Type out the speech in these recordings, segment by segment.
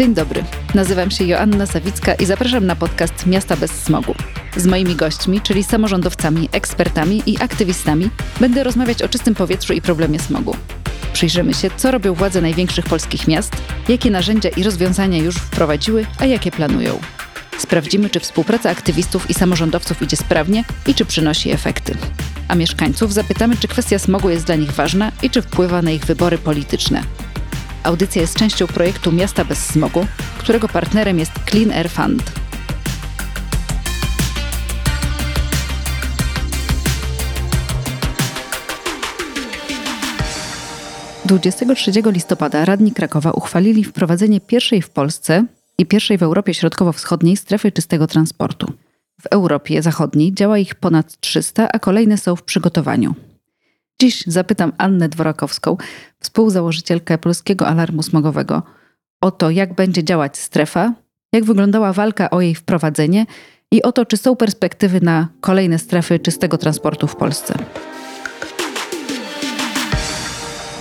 Dzień dobry. Nazywam się Joanna Sawicka i zapraszam na podcast Miasta bez smogu. Z moimi gośćmi, czyli samorządowcami, ekspertami i aktywistami, będę rozmawiać o czystym powietrzu i problemie smogu. Przyjrzymy się, co robią władze największych polskich miast, jakie narzędzia i rozwiązania już wprowadziły, a jakie planują. Sprawdzimy, czy współpraca aktywistów i samorządowców idzie sprawnie i czy przynosi efekty. A mieszkańców zapytamy, czy kwestia smogu jest dla nich ważna i czy wpływa na ich wybory polityczne. Audycja jest częścią projektu Miasta bez smogu, którego partnerem jest Clean Air Fund. Dwudziestego 23 listopada radni Krakowa uchwalili wprowadzenie pierwszej w Polsce i pierwszej w Europie Środkowo-Wschodniej strefy czystego transportu. W Europie Zachodniej działa ich ponad 300, a kolejne są w przygotowaniu. Dziś zapytam Annę Dworakowską, współzałożycielkę Polskiego Alarmu Smogowego, o to, jak będzie działać strefa, jak wyglądała walka o jej wprowadzenie i o to, czy są perspektywy na kolejne strefy czystego transportu w Polsce.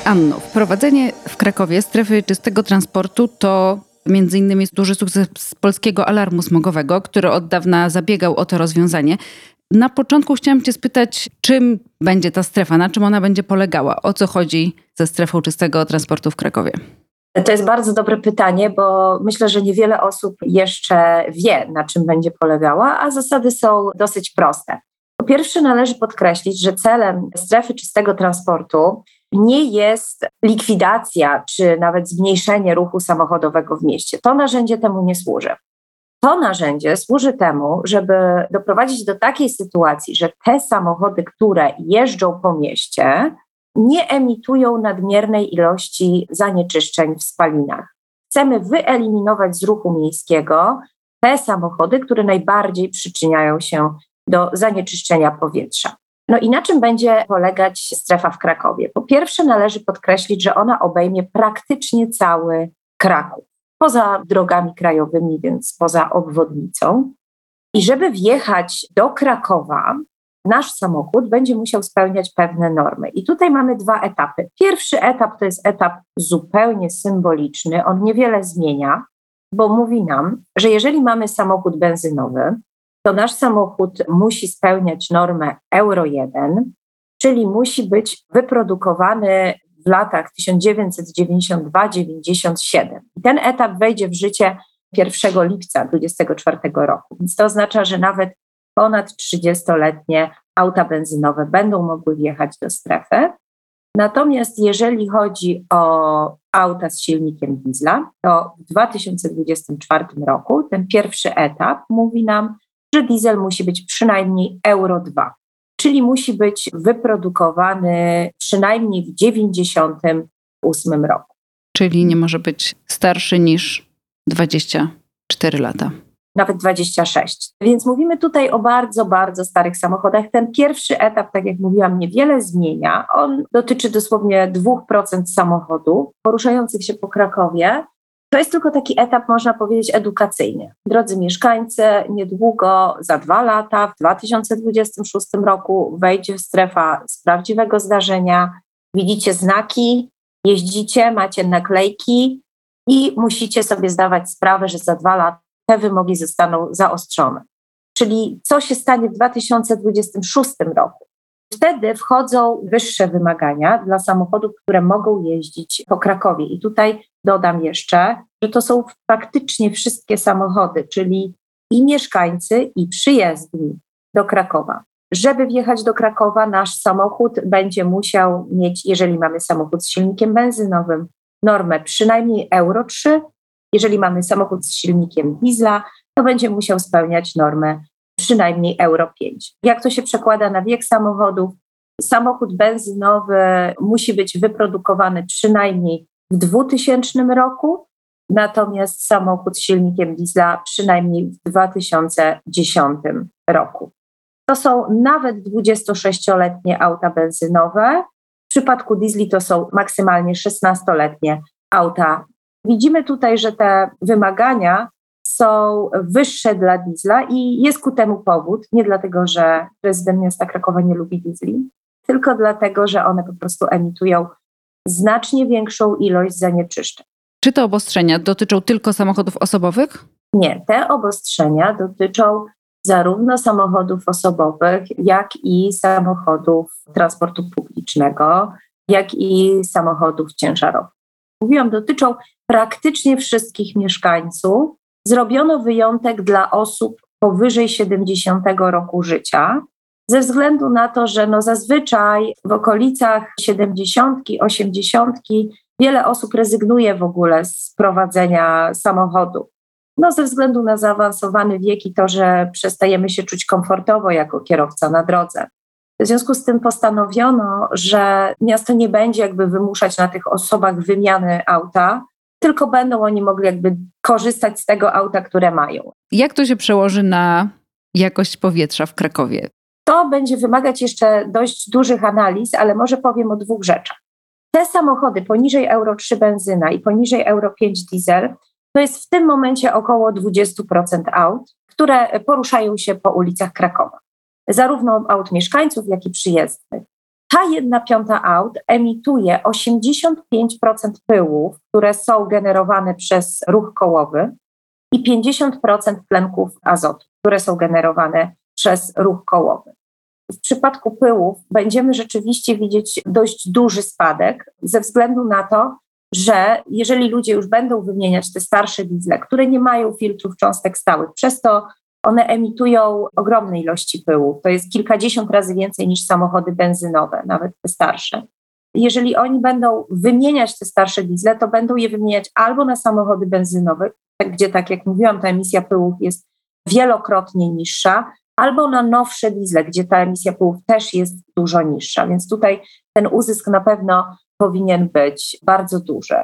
Anno, wprowadzenie w Krakowie strefy czystego transportu to między innymi duży sukces polskiego alarmu smogowego, który od dawna zabiegał o to rozwiązanie. Na początku chciałam Cię spytać, czym będzie ta strefa, na czym ona będzie polegała, o co chodzi ze strefą czystego transportu w Krakowie? To jest bardzo dobre pytanie, bo myślę, że niewiele osób jeszcze wie, na czym będzie polegała, a zasady są dosyć proste. Po pierwsze, należy podkreślić, że celem strefy czystego transportu nie jest likwidacja czy nawet zmniejszenie ruchu samochodowego w mieście. To narzędzie temu nie służy. To narzędzie służy temu, żeby doprowadzić do takiej sytuacji, że te samochody, które jeżdżą po mieście, nie emitują nadmiernej ilości zanieczyszczeń w spalinach. Chcemy wyeliminować z ruchu miejskiego te samochody, które najbardziej przyczyniają się do zanieczyszczenia powietrza. No i na czym będzie polegać strefa w Krakowie? Po pierwsze, należy podkreślić, że ona obejmie praktycznie cały Kraków poza drogami krajowymi, więc poza obwodnicą. I żeby wjechać do Krakowa, nasz samochód będzie musiał spełniać pewne normy. I tutaj mamy dwa etapy. Pierwszy etap to jest etap zupełnie symboliczny, on niewiele zmienia, bo mówi nam, że jeżeli mamy samochód benzynowy, to nasz samochód musi spełniać normę Euro 1, czyli musi być wyprodukowany w latach 1992-97. Ten etap wejdzie w życie 1 lipca 2024 roku, więc to oznacza, że nawet ponad 30-letnie auta benzynowe będą mogły wjechać do strefy. Natomiast jeżeli chodzi o auta z silnikiem diesla, to w 2024 roku ten pierwszy etap mówi nam, że diesel musi być przynajmniej Euro 2 czyli musi być wyprodukowany przynajmniej w 98 roku. Czyli nie może być starszy niż 24 lata. Nawet 26. Więc mówimy tutaj o bardzo, bardzo starych samochodach. Ten pierwszy etap, tak jak mówiłam, niewiele zmienia. On dotyczy dosłownie 2% samochodów poruszających się po Krakowie. To jest tylko taki etap, można powiedzieć, edukacyjny. Drodzy mieszkańcy, niedługo, za dwa lata, w 2026 roku wejdzie strefa z prawdziwego zdarzenia. Widzicie znaki, jeździcie, macie naklejki i musicie sobie zdawać sprawę, że za dwa lata te wymogi zostaną zaostrzone. Czyli co się stanie w 2026 roku? Wtedy wchodzą wyższe wymagania dla samochodów, które mogą jeździć po Krakowie. I tutaj dodam jeszcze, że to są praktycznie wszystkie samochody, czyli i mieszkańcy, i przyjezdni do Krakowa. Żeby wjechać do Krakowa, nasz samochód będzie musiał mieć, jeżeli mamy samochód z silnikiem benzynowym, normę przynajmniej Euro 3. Jeżeli mamy samochód z silnikiem diesla, to będzie musiał spełniać normę przynajmniej Euro 5. Jak to się przekłada na wiek samochodów? Samochód benzynowy musi być wyprodukowany przynajmniej w 2000 roku, natomiast samochód z silnikiem diesla przynajmniej w 2010 roku. To są nawet 26-letnie auta benzynowe. W przypadku diesli to są maksymalnie 16-letnie auta. Widzimy tutaj, że te wymagania są wyższe dla diesla i jest ku temu powód. Nie dlatego, że prezydent miasta Krakowa nie lubi diesli, tylko dlatego, że one po prostu emitują znacznie większą ilość zanieczyszczeń. Czy te obostrzenia dotyczą tylko samochodów osobowych? Nie, te obostrzenia dotyczą zarówno samochodów osobowych, jak i samochodów transportu publicznego, jak i samochodów ciężarowych. Mówiłam, dotyczą praktycznie wszystkich mieszkańców. Zrobiono wyjątek dla osób powyżej 70 roku życia, ze względu na to, że no zazwyczaj w okolicach 70, 80 wiele osób rezygnuje w ogóle z prowadzenia samochodu. No, ze względu na zaawansowany wiek i to, że przestajemy się czuć komfortowo jako kierowca na drodze. W związku z tym postanowiono, że miasto nie będzie jakby wymuszać na tych osobach wymiany auta, tylko będą oni mogli jakby korzystać z tego auta, które mają. Jak to się przełoży na jakość powietrza w Krakowie? To będzie wymagać jeszcze dość dużych analiz, ale może powiem o dwóch rzeczach. Te samochody poniżej Euro 3 benzyna i poniżej Euro 5 diesel to jest w tym momencie około 20% aut, które poruszają się po ulicach Krakowa. Zarówno aut mieszkańców, jak i przyjezdnych. Ta jedna piąta aut emituje 85% pyłów, które są generowane przez ruch kołowy i 50% tlenków azotu, które są generowane przez ruch kołowy. W przypadku pyłów będziemy rzeczywiście widzieć dość duży spadek ze względu na to, że jeżeli ludzie już będą wymieniać te starsze diesle, które nie mają filtrów cząstek stałych, przez to one emitują ogromne ilości pyłu. To jest kilkadziesiąt razy więcej niż samochody benzynowe, nawet te starsze. Jeżeli oni będą wymieniać te starsze diesle, to będą je wymieniać albo na samochody benzynowe, gdzie, tak jak mówiłam, ta emisja pyłów jest wielokrotnie niższa, albo na nowsze diesle, gdzie ta emisja pyłów też jest dużo niższa. Więc tutaj ten uzysk na pewno powinien być bardzo duży.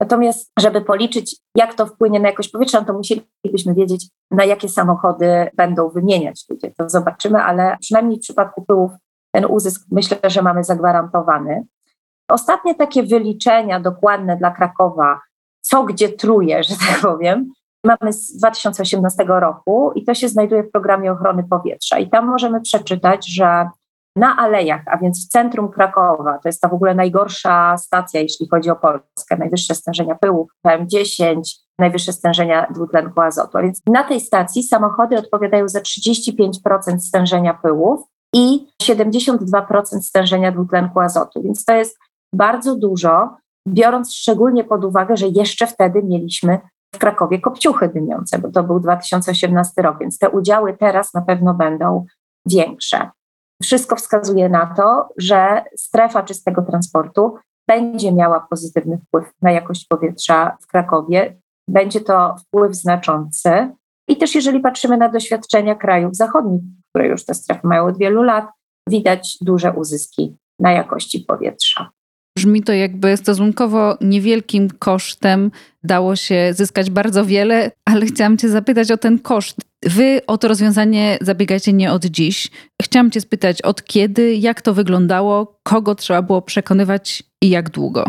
Natomiast, żeby policzyć, jak to wpłynie na jakość powietrza, no to musielibyśmy wiedzieć, na jakie samochody będą wymieniać ludzie. To zobaczymy, ale przynajmniej w przypadku pyłów ten uzysk myślę, że mamy zagwarantowany. Ostatnie takie wyliczenia dokładne dla Krakowa, co gdzie truje, że tak powiem, mamy z 2018 roku i to się znajduje w programie ochrony powietrza. I tam możemy przeczytać, że na alejach, a więc w centrum Krakowa, to jest ta w ogóle najgorsza stacja, jeśli chodzi o Polskę, najwyższe stężenia pyłów, PM10, najwyższe stężenia dwutlenku azotu. A więc na tej stacji samochody odpowiadają za 35% stężenia pyłów i 72% stężenia dwutlenku azotu, więc to jest bardzo dużo, biorąc szczególnie pod uwagę, że jeszcze wtedy mieliśmy w Krakowie kopciuchy dymiące, bo to był 2018 rok, więc te udziały teraz na pewno będą większe. Wszystko wskazuje na to, że strefa czystego transportu będzie miała pozytywny wpływ na jakość powietrza w Krakowie. Będzie to wpływ znaczący. I też jeżeli patrzymy na doświadczenia krajów zachodnich, które już te strefy mają od wielu lat, widać duże uzyski na jakości powietrza. Brzmi to jakby stosunkowo niewielkim kosztem dało się zyskać bardzo wiele, ale chciałam Cię zapytać o ten koszt. Wy o to rozwiązanie zabiegacie nie od dziś. Chciałam Cię spytać, od kiedy, jak to wyglądało, kogo trzeba było przekonywać i jak długo?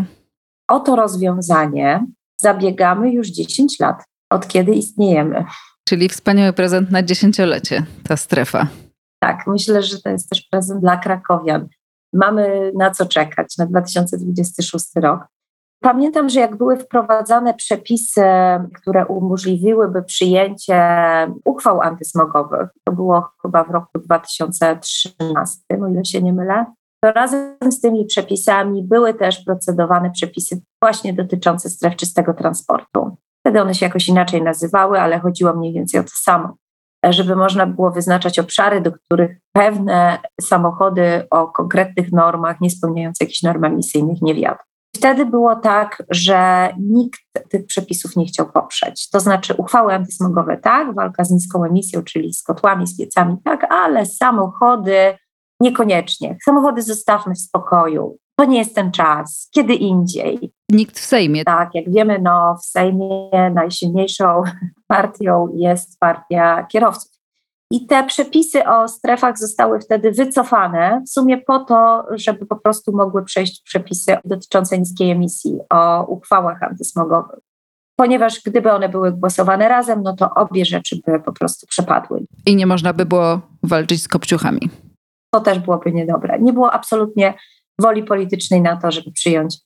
O to rozwiązanie zabiegamy już 10 lat, od kiedy istniejemy. Czyli wspaniały prezent na dziesięciolecie, ta strefa. Tak, myślę, że to jest też prezent dla krakowian. Mamy na co czekać na 2026 rok. Pamiętam, że jak były wprowadzane przepisy, które umożliwiłyby przyjęcie uchwał antysmogowych, to było chyba w roku 2013, o ile się nie mylę, to razem z tymi przepisami były też procedowane przepisy właśnie dotyczące stref czystego transportu. Wtedy one się jakoś inaczej nazywały, ale chodziło mniej więcej o to samo żeby można było wyznaczać obszary, do których pewne samochody o konkretnych normach, nie spełniające jakichś norm emisyjnych, nie wjadą. Wtedy było tak, że nikt tych przepisów nie chciał poprzeć. To znaczy uchwały antysmogowe tak, walka z niską emisją, czyli z kotłami, z piecami tak, ale samochody niekoniecznie. Samochody zostawmy w spokoju. To nie jest ten czas, kiedy indziej. Nikt w Sejmie. Tak, jak wiemy, no, w Sejmie najsilniejszą partią jest partia kierowców. I te przepisy o strefach zostały wtedy wycofane, w sumie po to, żeby po prostu mogły przejść przepisy dotyczące niskiej emisji o uchwałach antysmogowych. Ponieważ gdyby one były głosowane razem, no to obie rzeczy by po prostu przepadły. I nie można by było walczyć z kopciuchami. To też byłoby niedobre. Nie było absolutnie woli politycznej na to, żeby przyjąć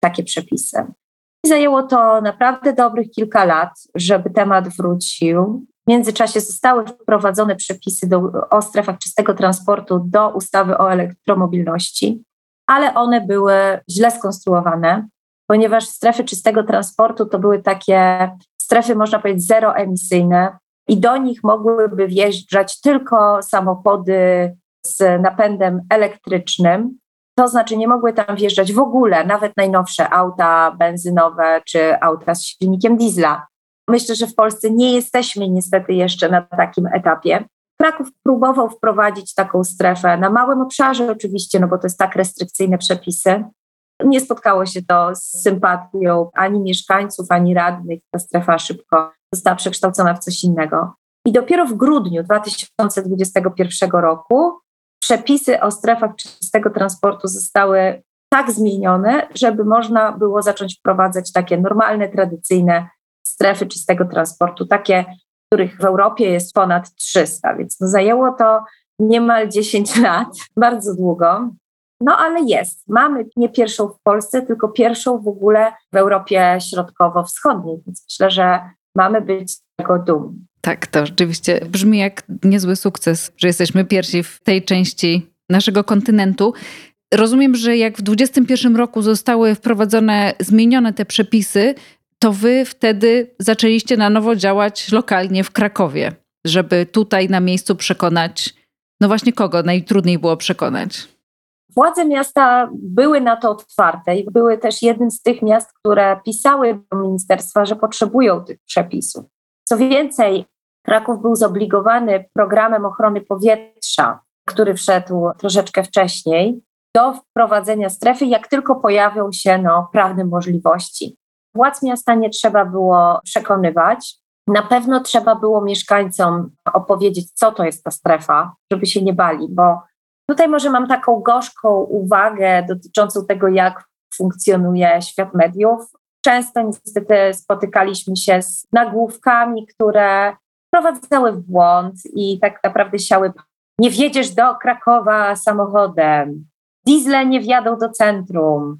takie przepisy. Zajęło to naprawdę dobrych kilka lat, żeby temat wrócił. W międzyczasie zostały wprowadzone przepisy do, o strefach czystego transportu do ustawy o elektromobilności, ale one były źle skonstruowane, ponieważ strefy czystego transportu to były takie strefy, można powiedzieć, zeroemisyjne i do nich mogłyby wjeżdżać tylko samochody z napędem elektrycznym. To znaczy nie mogły tam wjeżdżać w ogóle nawet najnowsze auta benzynowe czy auta z silnikiem diesla. Myślę, że w Polsce nie jesteśmy niestety jeszcze na takim etapie. Kraków próbował wprowadzić taką strefę na małym obszarze, oczywiście, no bo to jest tak restrykcyjne przepisy. Nie spotkało się to z sympatią ani mieszkańców, ani radnych. Ta strefa szybko została przekształcona w coś innego. I dopiero w grudniu 2021 roku przepisy o strefach czystego transportu zostały tak zmienione, żeby można było zacząć wprowadzać takie normalne, tradycyjne strefy czystego transportu, takie, których w Europie jest ponad 300, więc no zajęło to niemal 10 lat, bardzo długo. No ale jest. Mamy nie pierwszą w Polsce, tylko pierwszą w ogóle w Europie Środkowo-Wschodniej, więc myślę, że mamy być tego dumni. Tak, to rzeczywiście brzmi jak niezły sukces, że jesteśmy pierwsi w tej części naszego kontynentu. Rozumiem, że jak w 2021 roku zostały wprowadzone, zmienione te przepisy, to wy wtedy zaczęliście na nowo działać lokalnie w Krakowie, żeby tutaj na miejscu przekonać, no właśnie kogo najtrudniej było przekonać? Władze miasta były na to otwarte i były też jednym z tych miast, które pisały do ministerstwa, że potrzebują tych przepisów. Co więcej, Kraków był zobligowany programem ochrony powietrza, który wszedł troszeczkę wcześniej, do wprowadzenia strefy, jak tylko pojawią się no, prawne możliwości. Władz miasta nie trzeba było przekonywać. Na pewno trzeba było mieszkańcom opowiedzieć, co to jest ta strefa, żeby się nie bali, bo tutaj może mam taką gorzką uwagę dotyczącą tego, jak funkcjonuje świat mediów. Często niestety spotykaliśmy się z nagłówkami, które wprowadzały w błąd i tak naprawdę siały nie wjedziesz do Krakowa samochodem, diesle nie wjadą do centrum,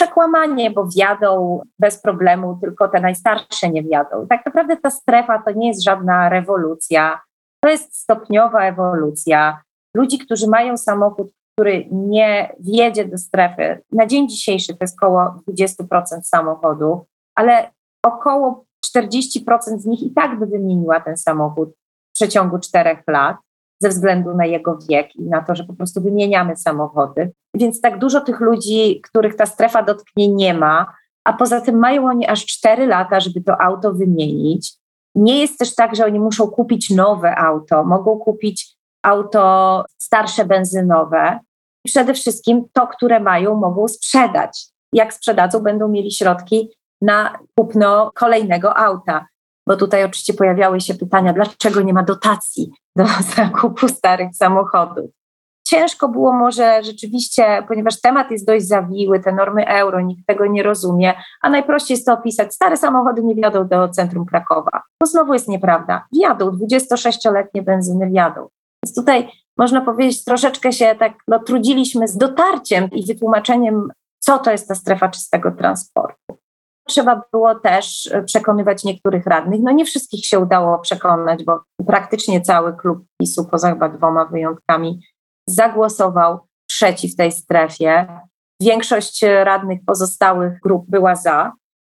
przekłamanie, bo wjadą bez problemu, tylko te najstarsze nie wjadą. Tak naprawdę ta strefa to nie jest żadna rewolucja, to jest stopniowa ewolucja. Ludzi, którzy mają samochód, który nie wjedzie do strefy, na dzień dzisiejszy to jest około 20% samochodów, ale około 40% z nich i tak by wymieniła ten samochód w przeciągu czterech lat ze względu na jego wiek i na to, że po prostu wymieniamy samochody. Więc tak dużo tych ludzi, których ta strefa dotknie, nie ma, a poza tym mają oni aż 4 lata, żeby to auto wymienić. Nie jest też tak, że oni muszą kupić nowe auto, mogą kupić auto starsze benzynowe. Przede wszystkim to, które mają, mogą sprzedać. Jak sprzedadzą, będą mieli środki na kupno kolejnego auta. Bo tutaj oczywiście pojawiały się pytania, dlaczego nie ma dotacji do zakupu starych samochodów. Ciężko było może rzeczywiście, ponieważ temat jest dość zawiły, te normy euro, nikt tego nie rozumie, a najprościej jest to opisać. Stare samochody nie wjadą do centrum Krakowa. To znowu jest nieprawda. Wjadą, 26-letnie benzyny wjadą. Więc tutaj można powiedzieć, troszeczkę się tak no, trudziliśmy z dotarciem i wytłumaczeniem, co to jest ta strefa czystego transportu. Trzeba było też przekonywać niektórych radnych. No nie wszystkich się udało przekonać, bo praktycznie cały klub PiSu, poza chyba dwoma wyjątkami, zagłosował przeciw tej strefie. Większość radnych pozostałych grup była za,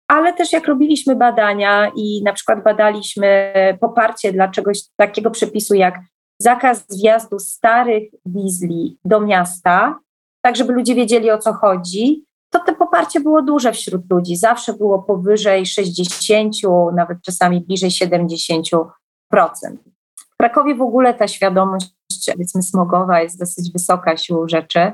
ale też jak robiliśmy badania i na przykład badaliśmy poparcie dla czegoś takiego przepisu jak zakaz wjazdu starych diesli do miasta, tak żeby ludzie wiedzieli o co chodzi, to to poparcie było duże wśród ludzi. Zawsze było powyżej 60, nawet czasami bliżej 70%. W Krakowie w ogóle ta świadomość, powiedzmy, smogowa jest dosyć wysoka siłą rzeczy.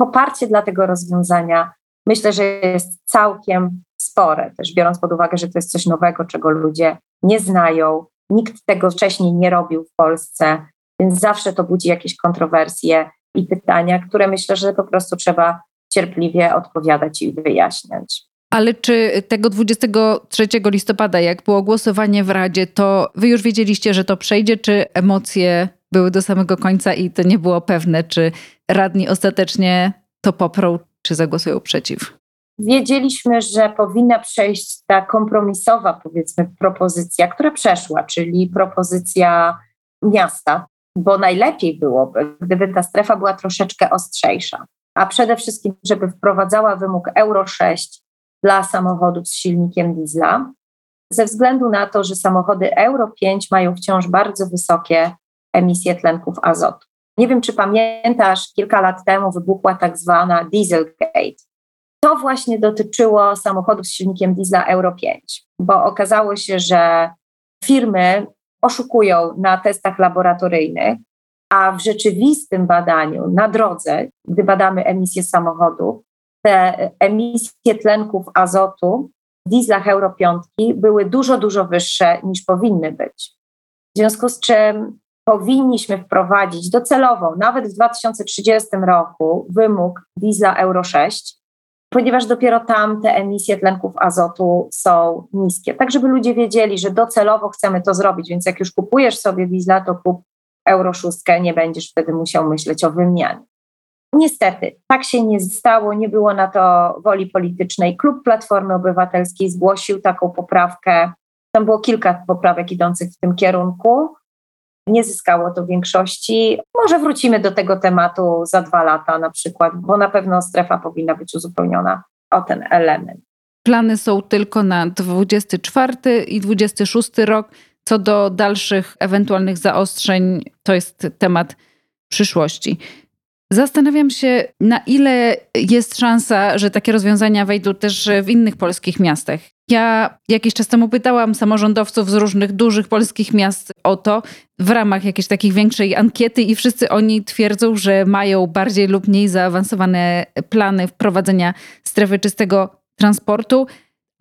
Poparcie dla tego rozwiązania myślę, że jest całkiem spore, też biorąc pod uwagę, że to jest coś nowego, czego ludzie nie znają. Nikt tego wcześniej nie robił w Polsce, więc zawsze to budzi jakieś kontrowersje i pytania, które myślę, że po prostu trzeba cierpliwie odpowiadać i wyjaśniać. Ale czy tego 23 listopada, jak było głosowanie w Radzie, to wy już wiedzieliście, że to przejdzie, czy emocje były do samego końca i to nie było pewne, czy radni ostatecznie to poprą, czy zagłosują przeciw? wiedzieliśmy, że powinna przejść ta kompromisowa, powiedzmy, propozycja, która przeszła, czyli propozycja miasta, bo najlepiej byłoby, gdyby ta strefa była troszeczkę ostrzejsza, a przede wszystkim, żeby wprowadzała wymóg Euro 6 dla samochodów z silnikiem diesla, ze względu na to, że samochody Euro 5 mają wciąż bardzo wysokie emisje tlenków azotu. Nie wiem, czy pamiętasz, kilka lat temu wybuchła tak zwana Dieselgate. To właśnie dotyczyło samochodów z silnikiem diesla Euro 5, bo okazało się, że firmy oszukują na testach laboratoryjnych, a w rzeczywistym badaniu na drodze, gdy badamy emisje samochodów, te emisje tlenków azotu w dieslach Euro 5 były dużo, dużo wyższe niż powinny być. W związku z czym powinniśmy wprowadzić docelowo, nawet w 2030 roku, wymóg diesla Euro 6, ponieważ dopiero tam te emisje tlenków azotu są niskie. Tak, żeby ludzie wiedzieli, że docelowo chcemy to zrobić, więc jak już kupujesz sobie diesla, to kup Euro 6, nie będziesz wtedy musiał myśleć o wymianie. Niestety, tak się nie stało, nie było na to woli politycznej. Klub Platformy Obywatelskiej zgłosił taką poprawkę. Tam było kilka poprawek idących w tym kierunku. Nie zyskało to większości. Może wrócimy do tego tematu za dwa lata na przykład, bo na pewno strefa powinna być uzupełniona o ten element. Plany są tylko na 24 i 26 rok. Co do dalszych ewentualnych zaostrzeń, to jest temat przyszłości. Zastanawiam się, na ile jest szansa, że takie rozwiązania wejdą też w innych polskich miastach. Ja jakiś czas temu pytałam samorządowców z różnych dużych polskich miast o to w ramach jakiejś takiej większej ankiety i wszyscy oni twierdzą, że mają bardziej lub mniej zaawansowane plany wprowadzenia strefy czystego transportu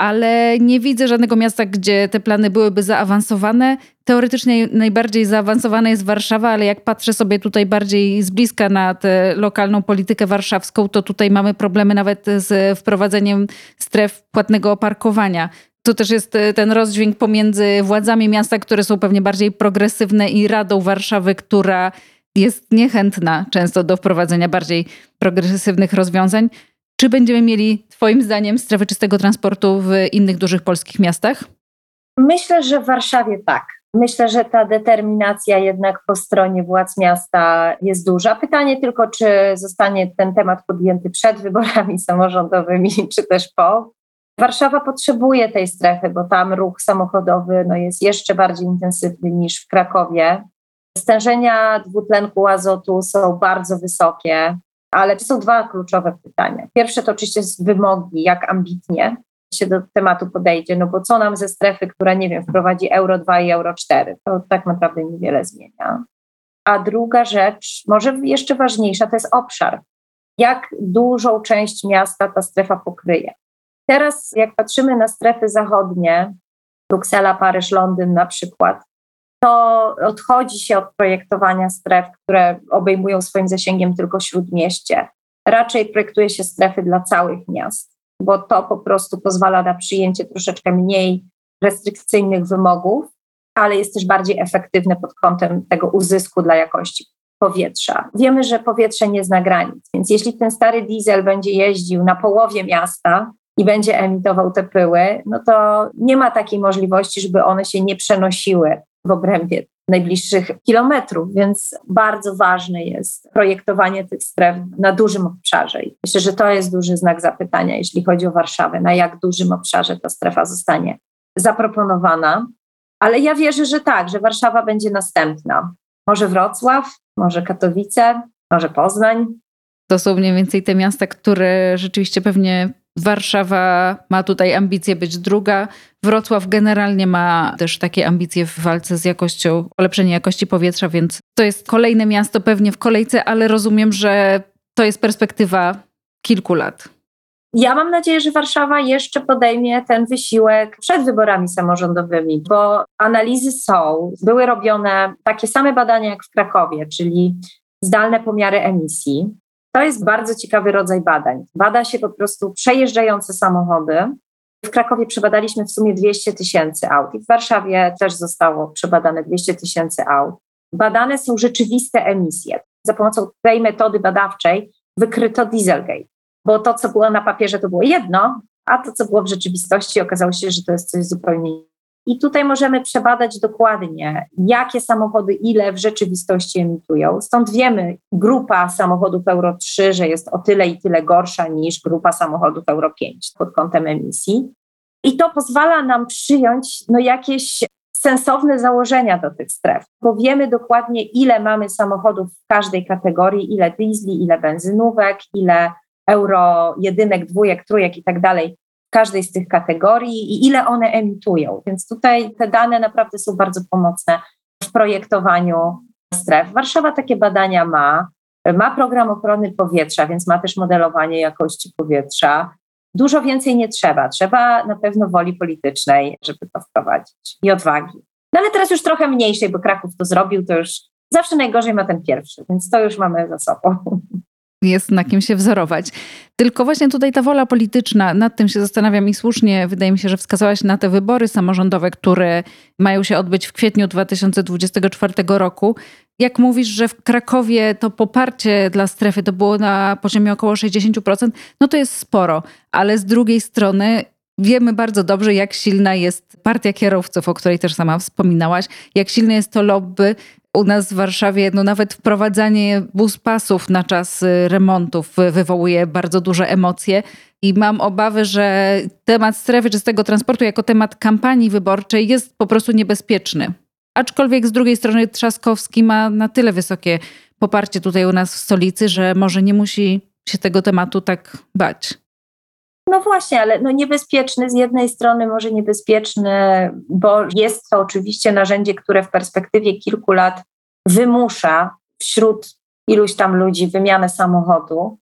ale nie widzę żadnego miasta, gdzie te plany byłyby zaawansowane. Teoretycznie najbardziej zaawansowana jest Warszawa, ale jak patrzę sobie tutaj bardziej z bliska na tę lokalną politykę warszawską, to tutaj mamy problemy nawet z wprowadzeniem stref płatnego parkowania. To też jest e, ten rozdźwięk pomiędzy władzami miasta, które są pewnie bardziej progresywne, i Radą Warszawy, która jest niechętna często do wprowadzenia bardziej progresywnych rozwiązań. Czy będziemy mieli, Twoim zdaniem, strefy czystego transportu w innych dużych polskich miastach? Myślę, że w Warszawie tak. Myślę, że ta determinacja jednak po stronie władz miasta jest duża. Pytanie tylko, czy zostanie ten temat podjęty przed wyborami samorządowymi, czy też po. Warszawa potrzebuje tej strefy, bo tam ruch samochodowy no, jest jeszcze bardziej intensywny niż w Krakowie. Stężenia dwutlenku azotu są bardzo wysokie. Ale to są dwa kluczowe pytania. Pierwsze to oczywiście wymogi, jak ambitnie się do tematu podejdzie, no bo co nam ze strefy, która, nie wiem, wprowadzi euro 2 i euro 4, to tak naprawdę niewiele zmienia. A druga rzecz, może jeszcze ważniejsza, to jest obszar. Jak dużą część miasta ta strefa pokryje. Teraz, jak patrzymy na strefy zachodnie, Bruksela, Paryż, Londyn na przykład, to odchodzi się od projektowania stref, które obejmują swoim zasięgiem tylko śródmieście. Raczej projektuje się strefy dla całych miast, bo to po prostu pozwala na przyjęcie troszeczkę mniej restrykcyjnych wymogów, ale jest też bardziej efektywne pod kątem tego uzysku dla jakości powietrza. Wiemy, że powietrze nie zna granic, więc jeśli ten stary diesel będzie jeździł na połowie miasta i będzie emitował te pyły, no to nie ma takiej możliwości, żeby one się nie przenosiły w obrębie najbliższych kilometrów, więc bardzo ważne jest projektowanie tych stref na dużym obszarze. I myślę, że to jest duży znak zapytania, jeśli chodzi o Warszawę, na jak dużym obszarze ta strefa zostanie zaproponowana. Ale ja wierzę, że tak, że Warszawa będzie następna. Może Wrocław, może Katowice, może Poznań. To są mniej więcej te miasta, które rzeczywiście pewnie Warszawa ma tutaj ambicje być druga. Wrocław generalnie ma też takie ambicje w walce z jakością, polepszenie jakości powietrza, więc to jest kolejne miasto pewnie w kolejce, ale rozumiem, że to jest perspektywa kilku lat. Ja mam nadzieję, że Warszawa jeszcze podejmie ten wysiłek przed wyborami samorządowymi, bo analizy są, były robione takie same badania jak w Krakowie, czyli zdalne pomiary emisji. To jest bardzo ciekawy rodzaj badań. Bada się po prostu przejeżdżające samochody. W Krakowie przebadaliśmy w sumie 200 tysięcy aut i w Warszawie też zostało przebadane 200 tysięcy aut. Badane są rzeczywiste emisje. Za pomocą tej metody badawczej wykryto Dieselgate. bo to, co było na papierze, to było jedno, a to, co było w rzeczywistości, okazało się, że to jest coś zupełnie. I tutaj możemy przebadać dokładnie, jakie samochody ile w rzeczywistości emitują. Stąd wiemy, grupa samochodów Euro 3, że jest o tyle i tyle gorsza niż grupa samochodów Euro 5 pod kątem emisji. I to pozwala nam przyjąć no, jakieś sensowne założenia do tych stref, bo wiemy dokładnie, ile mamy samochodów w każdej kategorii, ile diesli, ile benzynówek, ile euro jedynek, dwójek, trójek i tak dalej każdej z tych kategorii i ile one emitują. Więc tutaj te dane naprawdę są bardzo pomocne w projektowaniu stref. Warszawa takie badania ma. Ma program ochrony powietrza, więc ma też modelowanie jakości powietrza. Dużo więcej nie trzeba. Trzeba na pewno woli politycznej, żeby to wprowadzić i odwagi. No ale teraz już trochę mniejszej, bo Kraków to zrobił, to już zawsze najgorzej ma ten pierwszy, więc to już mamy za sobą. Jest na kim się wzorować. Tylko właśnie tutaj ta wola polityczna, nad tym się zastanawiam i słusznie wydaje mi się, że wskazałaś na te wybory samorządowe, które mają się odbyć w kwietniu 2024 roku. Jak mówisz, że w Krakowie to poparcie dla strefy to było na poziomie około 60%, no to jest sporo, ale z drugiej strony wiemy bardzo dobrze, jak silna jest partia kierowców, o której też sama wspominałaś, jak silne jest to lobby u nas w Warszawie no nawet wprowadzanie bus pasów na czas y, remontów wywołuje bardzo duże emocje i mam obawy, że temat strefy czystego transportu jako temat kampanii wyborczej jest po prostu niebezpieczny. Aczkolwiek z drugiej strony Trzaskowski ma na tyle wysokie poparcie tutaj u nas w stolicy, że może nie musi się tego tematu tak bać. No właśnie, ale no niebezpieczny z jednej strony, może niebezpieczny, bo jest to oczywiście narzędzie, które w perspektywie kilku lat wymusza wśród iluś tam ludzi wymianę samochodu,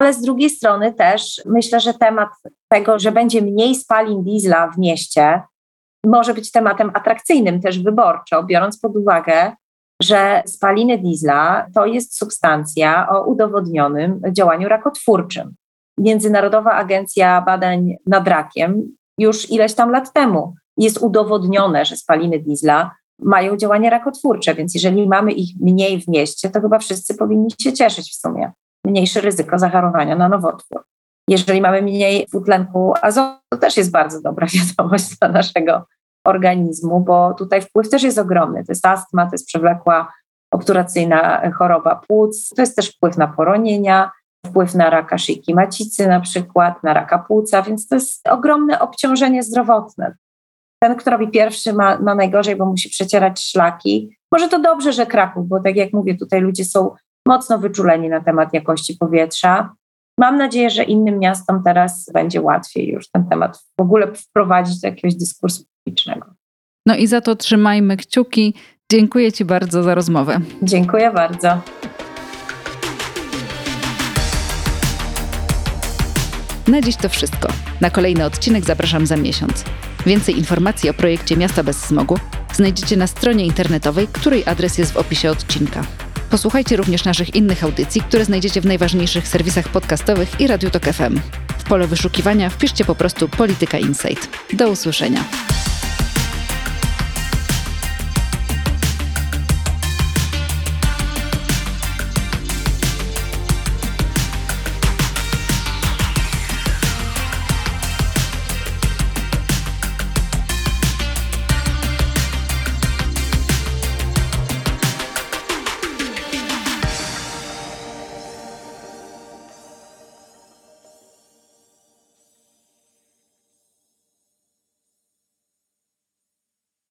ale z drugiej strony też myślę, że temat tego, że będzie mniej spalin diesla w mieście, może być tematem atrakcyjnym też wyborczo, biorąc pod uwagę, że spaliny diesla to jest substancja o udowodnionym działaniu rakotwórczym. Międzynarodowa Agencja Badań nad Rakiem już ileś tam lat temu jest udowodnione, że spaliny diesla mają działanie rakotwórcze, więc jeżeli mamy ich mniej w mieście, to chyba wszyscy powinni się cieszyć w sumie. Mniejsze ryzyko zachorowania na nowotwór. Jeżeli mamy mniej dwutlenku azotu, to też jest bardzo dobra wiadomość dla naszego organizmu, bo tutaj wpływ też jest ogromny. To jest astma, to jest przewlekła obturacyjna choroba płuc, to jest też wpływ na poronienia, wpływ na raka szyjki macicy na przykład, na raka płuca, więc to jest ogromne obciążenie zdrowotne. Ten, kto robi pierwszy, ma, ma najgorzej, bo musi przecierać szlaki. Może to dobrze, że Kraków, bo tak jak mówię, tutaj ludzie są mocno wyczuleni na temat jakości powietrza. Mam nadzieję, że innym miastom teraz będzie łatwiej już ten temat w ogóle wprowadzić do jakiegoś dyskursu publicznego. No i za to trzymajmy kciuki. Dziękuję Ci bardzo za rozmowę. Dziękuję bardzo. Na dziś to wszystko. Na kolejny odcinek zapraszam za miesiąc. Więcej informacji o projekcie Miasta bez smogu znajdziecie na stronie internetowej, której adres jest w opisie odcinka. Posłuchajcie również naszych innych audycji, które znajdziecie w najważniejszych serwisach podcastowych i Radiu Tok FM. W pole wyszukiwania wpiszcie po prostu Polityka Insight. Do usłyszenia.